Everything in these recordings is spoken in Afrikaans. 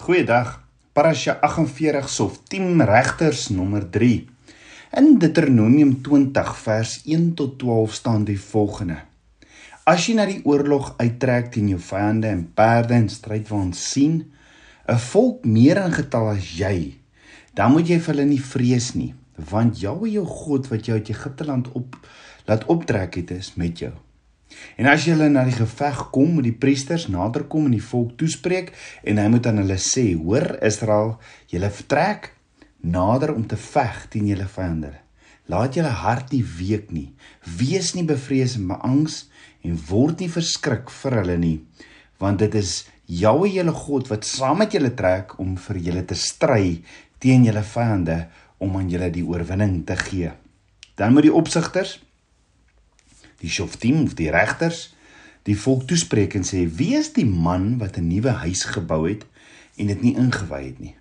Goeiedag. Parasha 48 Sof 10 Regters nommer 3. In Deuteronomium 20 vers 1 tot 12 staan die volgende: As jy na die oorlog uittrek teen jou vyande en perde en strydwaans sien, 'n volk meer in getal as jy, dan moet jy vir hulle nie vrees nie, want Jahwe jou God wat jou uit Egipte land op laat optrek het, is met jou. En as hulle na die geveg kom met die priesters naderkom en die volk toespreek en hy moet aan hulle sê: "Hoor Israel, julle vertrek nader om te veg teen julle vyande. Laat julle hart nie week nie. Wees nie bevrees en beangs en word nie verskrik vir hulle nie, want dit is Jahwe julle God wat saam met julle trek om vir julle te stry teen julle vyande om aan julle die oorwinning te gee." Dan moet die opsigters die shoftim of die regters die volk toespreek en sê wie is die man wat 'n nuwe huis gebou het en dit nie ingewy het nie?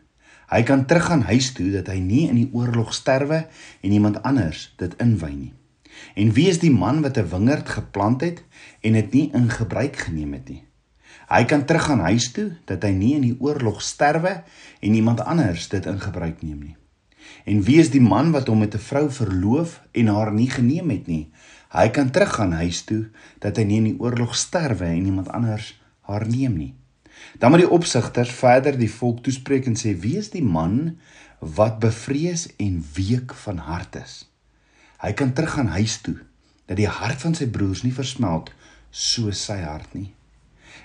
Hy kan teruggaan huis toe dat hy nie in die oorlog sterwe en iemand anders dit inwy nie. En wie is die man wat 'n wingerd geplant het en dit nie in gebruik geneem het nie? Hy kan teruggaan huis toe dat hy nie in die oorlog sterwe en iemand anders dit in gebruik neem nie. En wie is die man wat hom met 'n vrou verloof en haar nie geneem het nie Hy kan teruggaan huis toe dat hy nie in die oorlog sterwe en iemand anders haar neem nie. Dan moet die opsigters verder die volk toespreek en sê: "Wie is die man wat bevrees en week van hart is?" Hy kan teruggaan huis toe dat die hart van sy broers nie versmelt soos sy hart nie.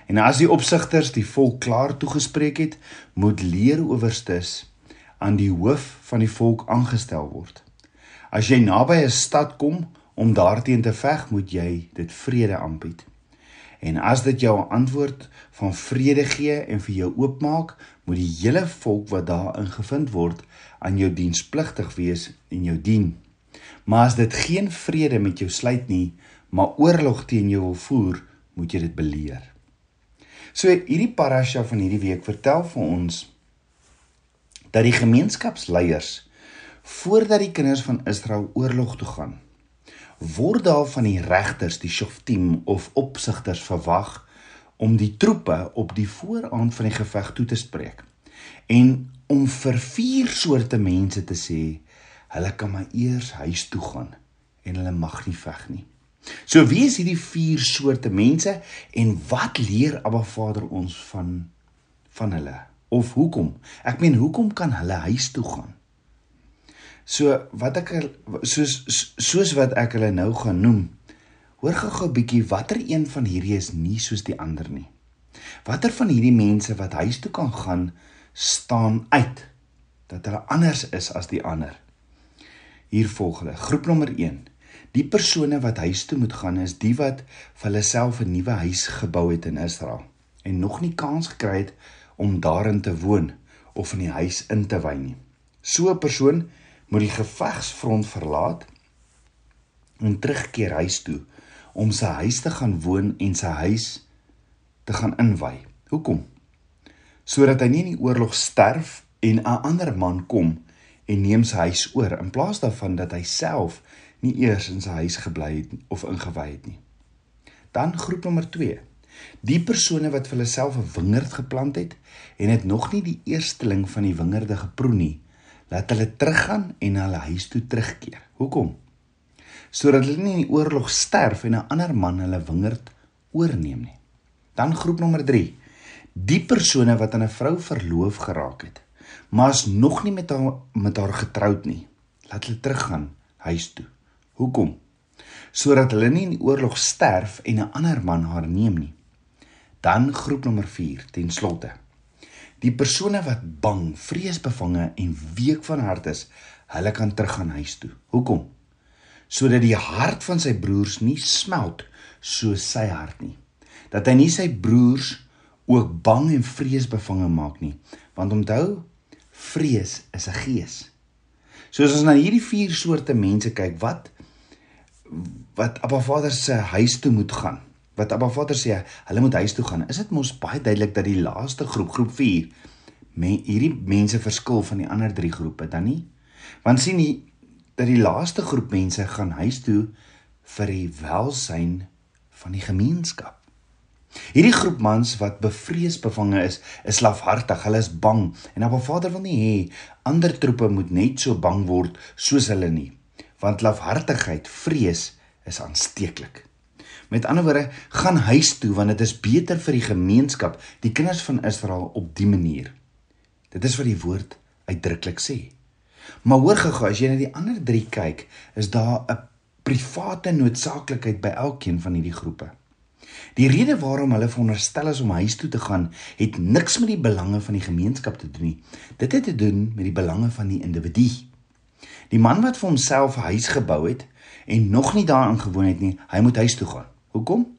En as die opsigters die volk klaar toegespreek het, moet leeroowerstes aan die hoof van die volk aangestel word. As jy naby 'n stad kom om daarteen te veg, moet jy dit vrede aanbied. En as dit jou 'n antwoord van vrede gee en vir jou oopmaak, moet die hele volk wat daarin gevind word aan jou dienspligtig wees en jou dien. Maar as dit geen vrede met jou sluit nie, maar oorlog teen jou wil voer, moet jy dit beleer. So hierdie parasha van hierdie week vertel vir ons dat die gemeenskapsleiers voordat die kinders van Israel oorlog toe gaan, word daar van die regters, die shoftim of opsigters verwag om die troepe op die vooraand van die geveg toe te spreek en om vir vier soorte mense te sê hulle kan maar eers huis toe gaan en hulle mag nie veg nie. So wie is hierdie vier soorte mense en wat leer Abba Vader ons van van hulle? Of hoekom? Ek meen hoekom kan hulle huis toe gaan? So wat ek soos soos wat ek hulle nou gaan noem. Hoor gou-gou 'n bietjie watter een van hierdie is nie soos die ander nie. Watter van hierdie mense wat huis toe kan gaan staan uit dat hulle anders is as die ander. Hier volg hulle. Groep nommer 1. Die persone wat huis toe moet gaan is die wat vir hulle self 'n nuwe huis gebou het in Israel en nog nie kans gekry het om daarin te woon of in die huis in te wy nie. So 'n persoon moet die gevegsfront verlaat en terugkeer huis toe om sy huis te gaan woon en sy huis te gaan inwy. Hoekom? Sodat hy nie in die oorlog sterf en 'n ander man kom en neem sy huis oor in plaas daarvan dat hy self nie eers in sy huis gebly het of ingewy het nie. Dan groep nommer 2. Die persone wat vir hulle self 'n wingerd geplant het en het nog nie die eersteling van die wingerde geproe nie, laat hulle teruggaan en na hulle huis toe terugkeer. Hoekom? Sodat hulle nie in die oorlog sterf en 'n ander man hulle wingerd oorneem nie. Dan groep nommer 3. Die persone wat aan 'n vrou verloof geraak het, maar is nog nie met haar met haar getroud nie, laat hulle teruggaan huis toe. Hoekom? Sodat hulle nie in die oorlog sterf en 'n ander man haar neem nie. Dan groep nommer 4 ten slotte. Die persone wat bang, vreesbevange en week van hart is, hulle kan teruggaan huis toe. Hoekom? Sodat die hart van sy broers nie smelt soos sy hart nie. Dat hy nie sy broers ook bang en vreesbevange maak nie. Want onthou, vrees is 'n gees. Soos ons na hierdie vier soorte mense kyk, wat wat Abba Vader se huis toe moet gaan wat Abba Vader sê, hulle moet huis toe gaan. Is dit mos baie duidelik dat die laaste groep, groep 4, men hierdie mense verskil van die ander 3 groepe dan nie? Want sien jy dat die laaste groep mense gaan huis toe vir die welsyn van die gemeenskap. Hierdie groep mans wat bevrees bevange is, is lafhartig, hulle is bang en Abba Vader wil nie hê ander troepe moet net so bang word soos hulle nie, want lafhartigheid, vrees is aansteeklik. Met ander woorde, gaan huis toe want dit is beter vir die gemeenskap, die kinders van Israel op die manier. Dit is wat die woord uitdruklik sê. Maar hoor gou, as jy na die ander 3 kyk, is daar 'n private noodsaaklikheid by elkeen van hierdie groepe. Die rede waarom hulle veronderstel is om huis toe te gaan, het niks met die belange van die gemeenskap te doen nie. Dit het te doen met die belange van die individu. Die man wat vir homself 'n huis gebou het en nog nie daarin gewoon het nie, hy moet huis toe gaan. Hoekom?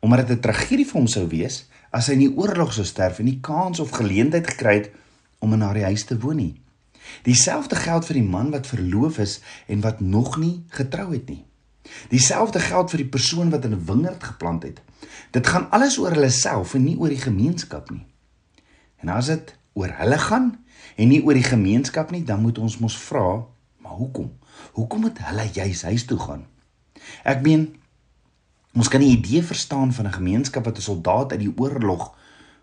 Omdat dit 'n tragedie vir hom sou wees as hy in die oorlog sou sterf en nie kans of geleentheid gekry het om in haar huis te woon nie. Dieselfde geld vir die man wat verloof is en wat nog nie getrou het nie. Dieselfde geld vir die persoon wat 'n wingerd geplant het. Dit gaan alles oor hulle self en nie oor die gemeenskap nie. En as dit oor hulle gaan en nie oor die gemeenskap nie, dan moet ons mos vra, maar hoekom? Hoekom moet hulle juis huis toe gaan? Ek meen Ons kan die idee verstaan van 'n gemeenskap wat 'n soldaat uit die oorlog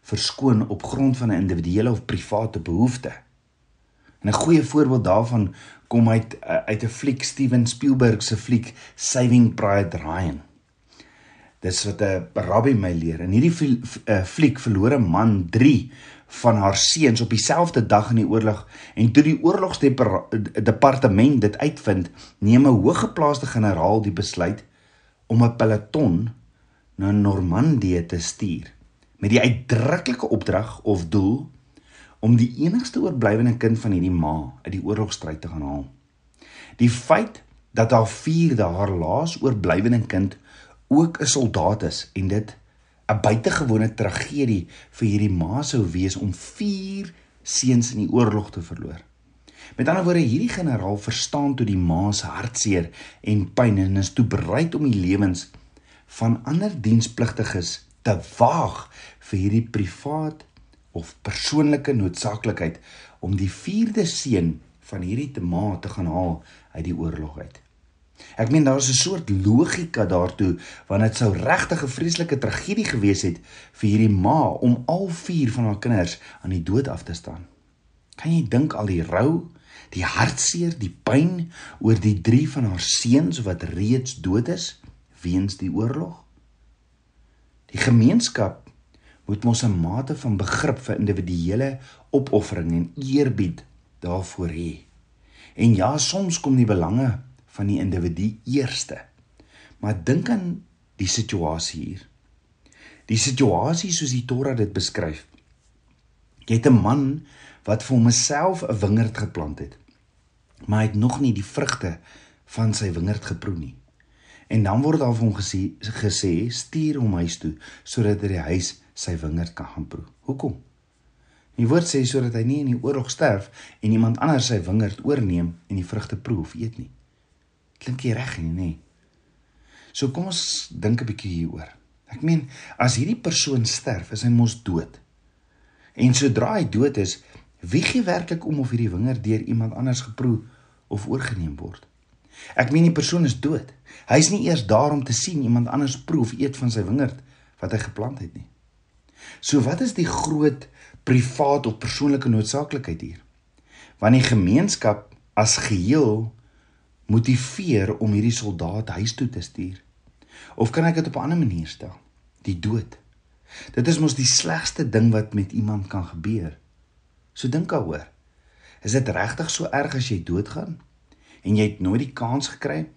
verskoon op grond van 'n individuele of private behoefte. En 'n goeie voorbeeld daarvan kom uit uit 'n fliek Steven Spielberg se fliek Saving Private Ryan. Dis wat 'n rabbi my leer. In hierdie eh, fliek verloor 'n man 3 van haar seuns op dieselfde dag in die oorlog en toe die oorlogsdepartement dit uitvind, neem 'n hoëgeplaaste generaal die besluit om 'n peloton na Normandië te stuur met die uitdruklike opdrag of doel om die enigste oorblywende kind van hierdie ma uit die oorlogstryd te gaan haal. Die feit dat haar vierde haar laas oorblywende kind ook 'n soldaat is en dit 'n buitengewone tragedie vir hierdie ma sou wees om vier seuns in die oorlog te verloor. Met ander woorde, hierdie generaal verstaan toe die ma se hartseer en pyn en is toe bereid om die lewens van ander dienspligtiges te waag vir hierdie privaat of persoonlike noodsaaklikheid om die vierde seun van hierdie te ma te gaan haal uit die oorlog uit. Ek meen daar is 'n soort logika daartoe want dit sou regtig 'n vreeslike tragedie gewees het vir hierdie ma om al vier van haar kinders aan die dood af te staan. Kan jy dink al die rou, die hartseer, die pyn oor die 3 van haar seuns wat reeds dood is weens die oorlog? Die gemeenskap moet mos 'n mate van begrip vir individuele opoffering en eerbied daarvoor hê. En ja, soms kom die belange van die individu eerste. Maar dink aan die situasie hier. Die situasie soos die Torah dit beskryf. Jy het 'n man wat vir homself 'n wingerd geplant het. Maar hy het nog nie die vrugte van sy wingerd geproe nie. En dan word daar vir hom gesê gesê stuur hom huis toe sodat hy die huis sy wingerd kan gaan proe. Hoekom? Die woord sê sodat hy nie in die oorlog sterf en iemand anders sy wingerd oorneem en die vrugte proe of eet nie. Klink jy reg nie, nê? So kom ons dink 'n bietjie hieroor. Ek meen, as hierdie persoon sterf, is hy mos dood. En sodra hy dood is, Wie gee werklik om of hierdie wingerd deur iemand anders geproe of oorgeneem word? Ek meen die persoon is dood. Hy is nie eers daar om te sien iemand anders proe of eet van sy wingerd wat hy geplant het nie. So wat is die groot privaat of persoonlike noodsaaklikheid hier? Want die gemeenskap as geheel motiveer om hierdie soldaat huis toe te stuur. Of kan ek dit op 'n ander manier stel? Die dood. Dit is mos die slegste ding wat met iemand kan gebeur. So dink daaroor. Is dit regtig so erg as jy doodgaan en jy het nooit die kans gekry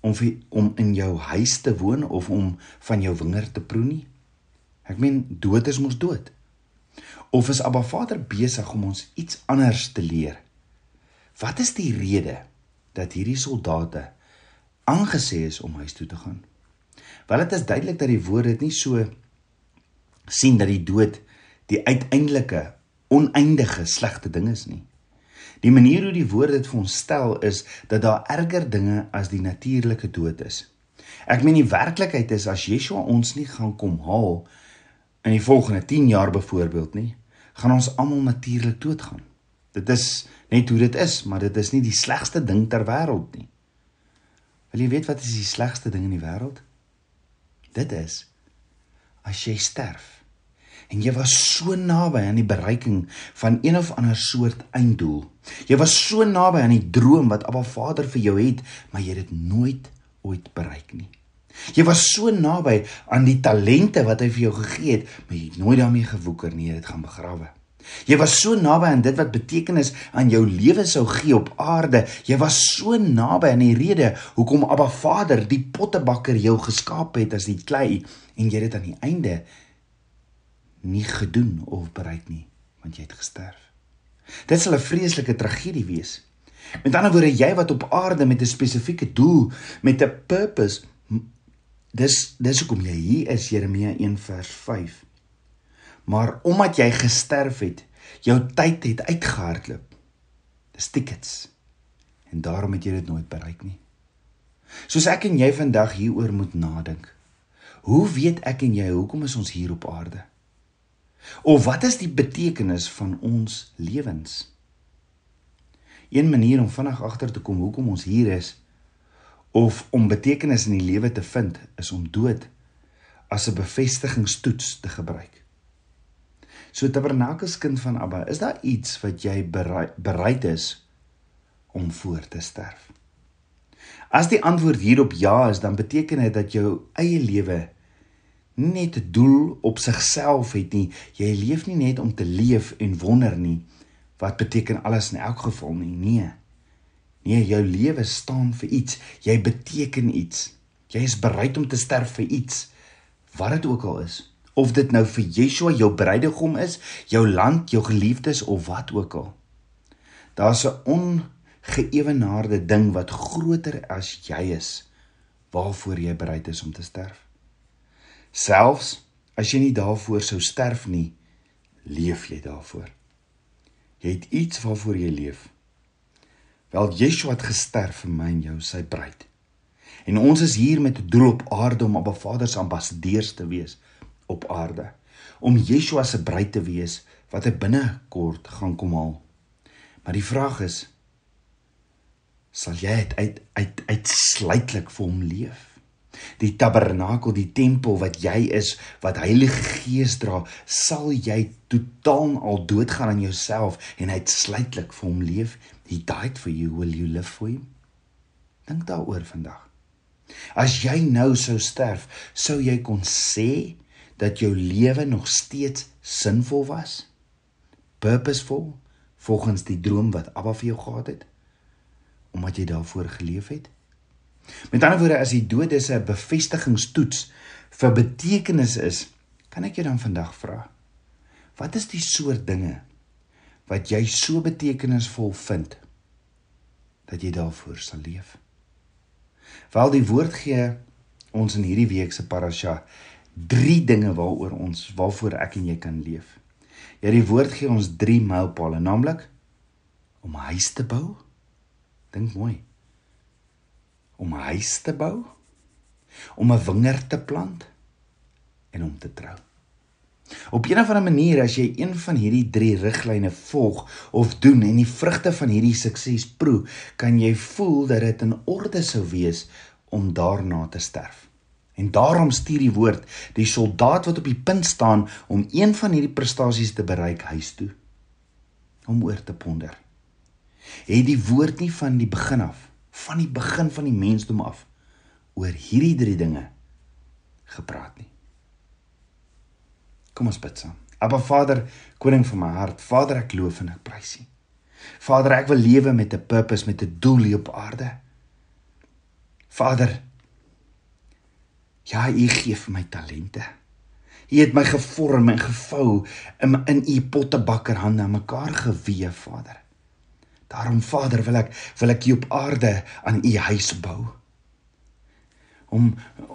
om om in jou huis te woon of om van jou wingerd te proe nie? Ek meen dood is mos dood. Of is Abba Vader besig om ons iets anders te leer? Wat is die rede dat hierdie soldate aangesê is om huis toe te gaan? Wel dit is duidelik dat die woord dit nie so sien dat die dood die uiteindelike oneindige slegte ding is nie. Die manier hoe die woord dit vir ons stel is dat daar erger dinge as die natuurlike dood is. Ek meen die werklikheid is as Yeshua ons nie gaan kom haal in die volgende 10 jaar byvoorbeeld nie, gaan ons almal natuurlik doodgaan. Dit is net hoe dit is, maar dit is nie die slegste ding ter wêreld nie. Wil jy weet wat is die slegste ding in die wêreld? Dit is as jy sterf. En jy was so naby aan die bereiking van een of ander soort einddoel. Jy was so naby aan die droom wat Abba Vader vir jou het, maar jy het dit nooit ooit bereik nie. Jy was so naby aan die talente wat hy vir jou gegee het, maar jy het nooit daarmee gewoeker nie, jy het dit gaan begrawe. Jy was so naby aan dit wat betekenis aan jou lewe sou gee op aarde. Jy was so naby aan die rede hoekom Abba Vader die pottebakker jou geskaap het as die klei en jy het dit aan die einde nie gedoen of bereik nie, want jy het gesterf. Dit sal 'n vreeslike tragedie wees. Met ander woorde, jy wat op aarde met 'n spesifieke doel, met 'n purpose, dis dis hoekom jy hier is, Jeremia 1 vers 5. Maar omdat jy gesterf het, jou tyd het uitgehardloop. Dis tickets. En daarom het jy dit nooit bereik nie. Soos ek en jy vandag hieroor moet nadink. Hoe weet ek en jy hoekom is ons hier op aarde? Of wat is die betekenis van ons lewens? Een manier om vinnig agter te kom hoekom ons hier is of om betekenis in die lewe te vind is om dood as 'n bevestigingstoets te gebruik. So Tabernakels kind van Abba, is daar iets wat jy bereid, bereid is om voor te sterf? As die antwoord hierop ja is, dan beteken dit dat jou eie lewe net 'n doel op sigself het nie. Jy leef nie net om te leef en wonder nie, wat beteken alles in elk geval nie. Nee. Nee, jou lewe staan vir iets. Jy beteken iets. Jy is bereid om te sterf vir iets wat dit ook al is. Of dit nou vir Yeshua jou bruidegom is, jou land, jou geliefdes of wat ook al. Daar's 'n ongeëwenaarde ding wat groter as jy is waarvoor jy bereid is om te sterf. Selfs as jy nie daarvoor sou sterf nie, leef jy daarvoor. Jy het iets waarvoor jy leef. Wel Yeshua het gesterf vir my en jou, sy bruid. En ons is hier met 'n doel op aarde om op 'n Vader se ambassadeurs te wees op aarde. Om Yeshua se bruid te wees wat hy binnekort gaan kom haal. Maar die vraag is sal jy uit uit, uit uitsluitlik vir hom leef? die tabernakel, die tempel wat jy is, wat Heilige Gees dra, sal jy totaal al doodgaan aan jouself en uitsluitlik vir hom leef. He died for you, will you live for him? Dink daaroor vandag. As jy nou sou sterf, sou jy kon sê dat jou lewe nog steeds sinvol was? Purposeful volgens die droom wat Abba vir jou gehad het? Omdat jy daarvoor geleef het? Met ander woorde, as die dood is 'n bevestigingstoets vir betekenis is, kan ek jou dan vandag vra: Wat is die soort dinge wat jy so betekenisvol vind dat jy daarvoor sal leef? Wel die woord gee ons in hierdie week se parasha drie dinge waaroor ons waarvoor ek en jy kan leef. Ja, die woord gee ons drie mylpale, naamlik om 'n huis te bou. Dink mooi om 'n huis te bou, om 'n wingerd te plant en om te trou. Op 'n of ander manier as jy een van hierdie 3 riglyne volg of doen en die vrugte van hierdie sukses proe, kan jy voel dat dit in orde sou wees om daarna te sterf. En daarom stuur die woord die soldaat wat op die punt staan om een van hierdie prestasies te bereik huis toe om oor te ponder. Het die woord nie van die begin af van die begin van die mensdom af oor hierdie drie dinge gepraat nie. Kom ons bid saam. Abba Vader, koning van my hart, Vader, ek loof en ek prys U. Vader, ek wil lewe met 'n purpose, met 'n doel hier op aarde. Vader, ja, U gee vir my talente. U het my gevorm en gevou in in U pottebakkerhande aan mekaar gewewe, Vader. Daarom Vader wil ek wil ek hier op aarde aan u huis bou. Om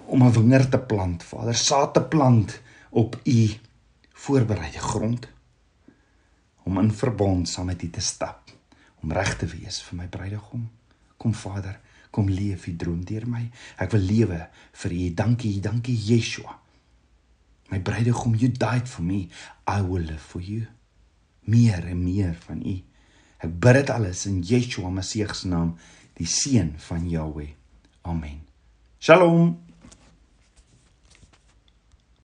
om 'n wingerd te plant, Vader, saad te plant op u voorbereide grond. Om in verbond saam met u te stap, om reg te wees vir my bruidegom. Kom Vader, kom leef u droom deur my. Ek wil lewe vir u. Dankie, dankie Yeshua. My bruidegom, you died for me. I will live for you. Meer en meer van u. Ek bid dit alles in Yeshua Messie se naam, die seun van Jahweh. Amen. Shalom.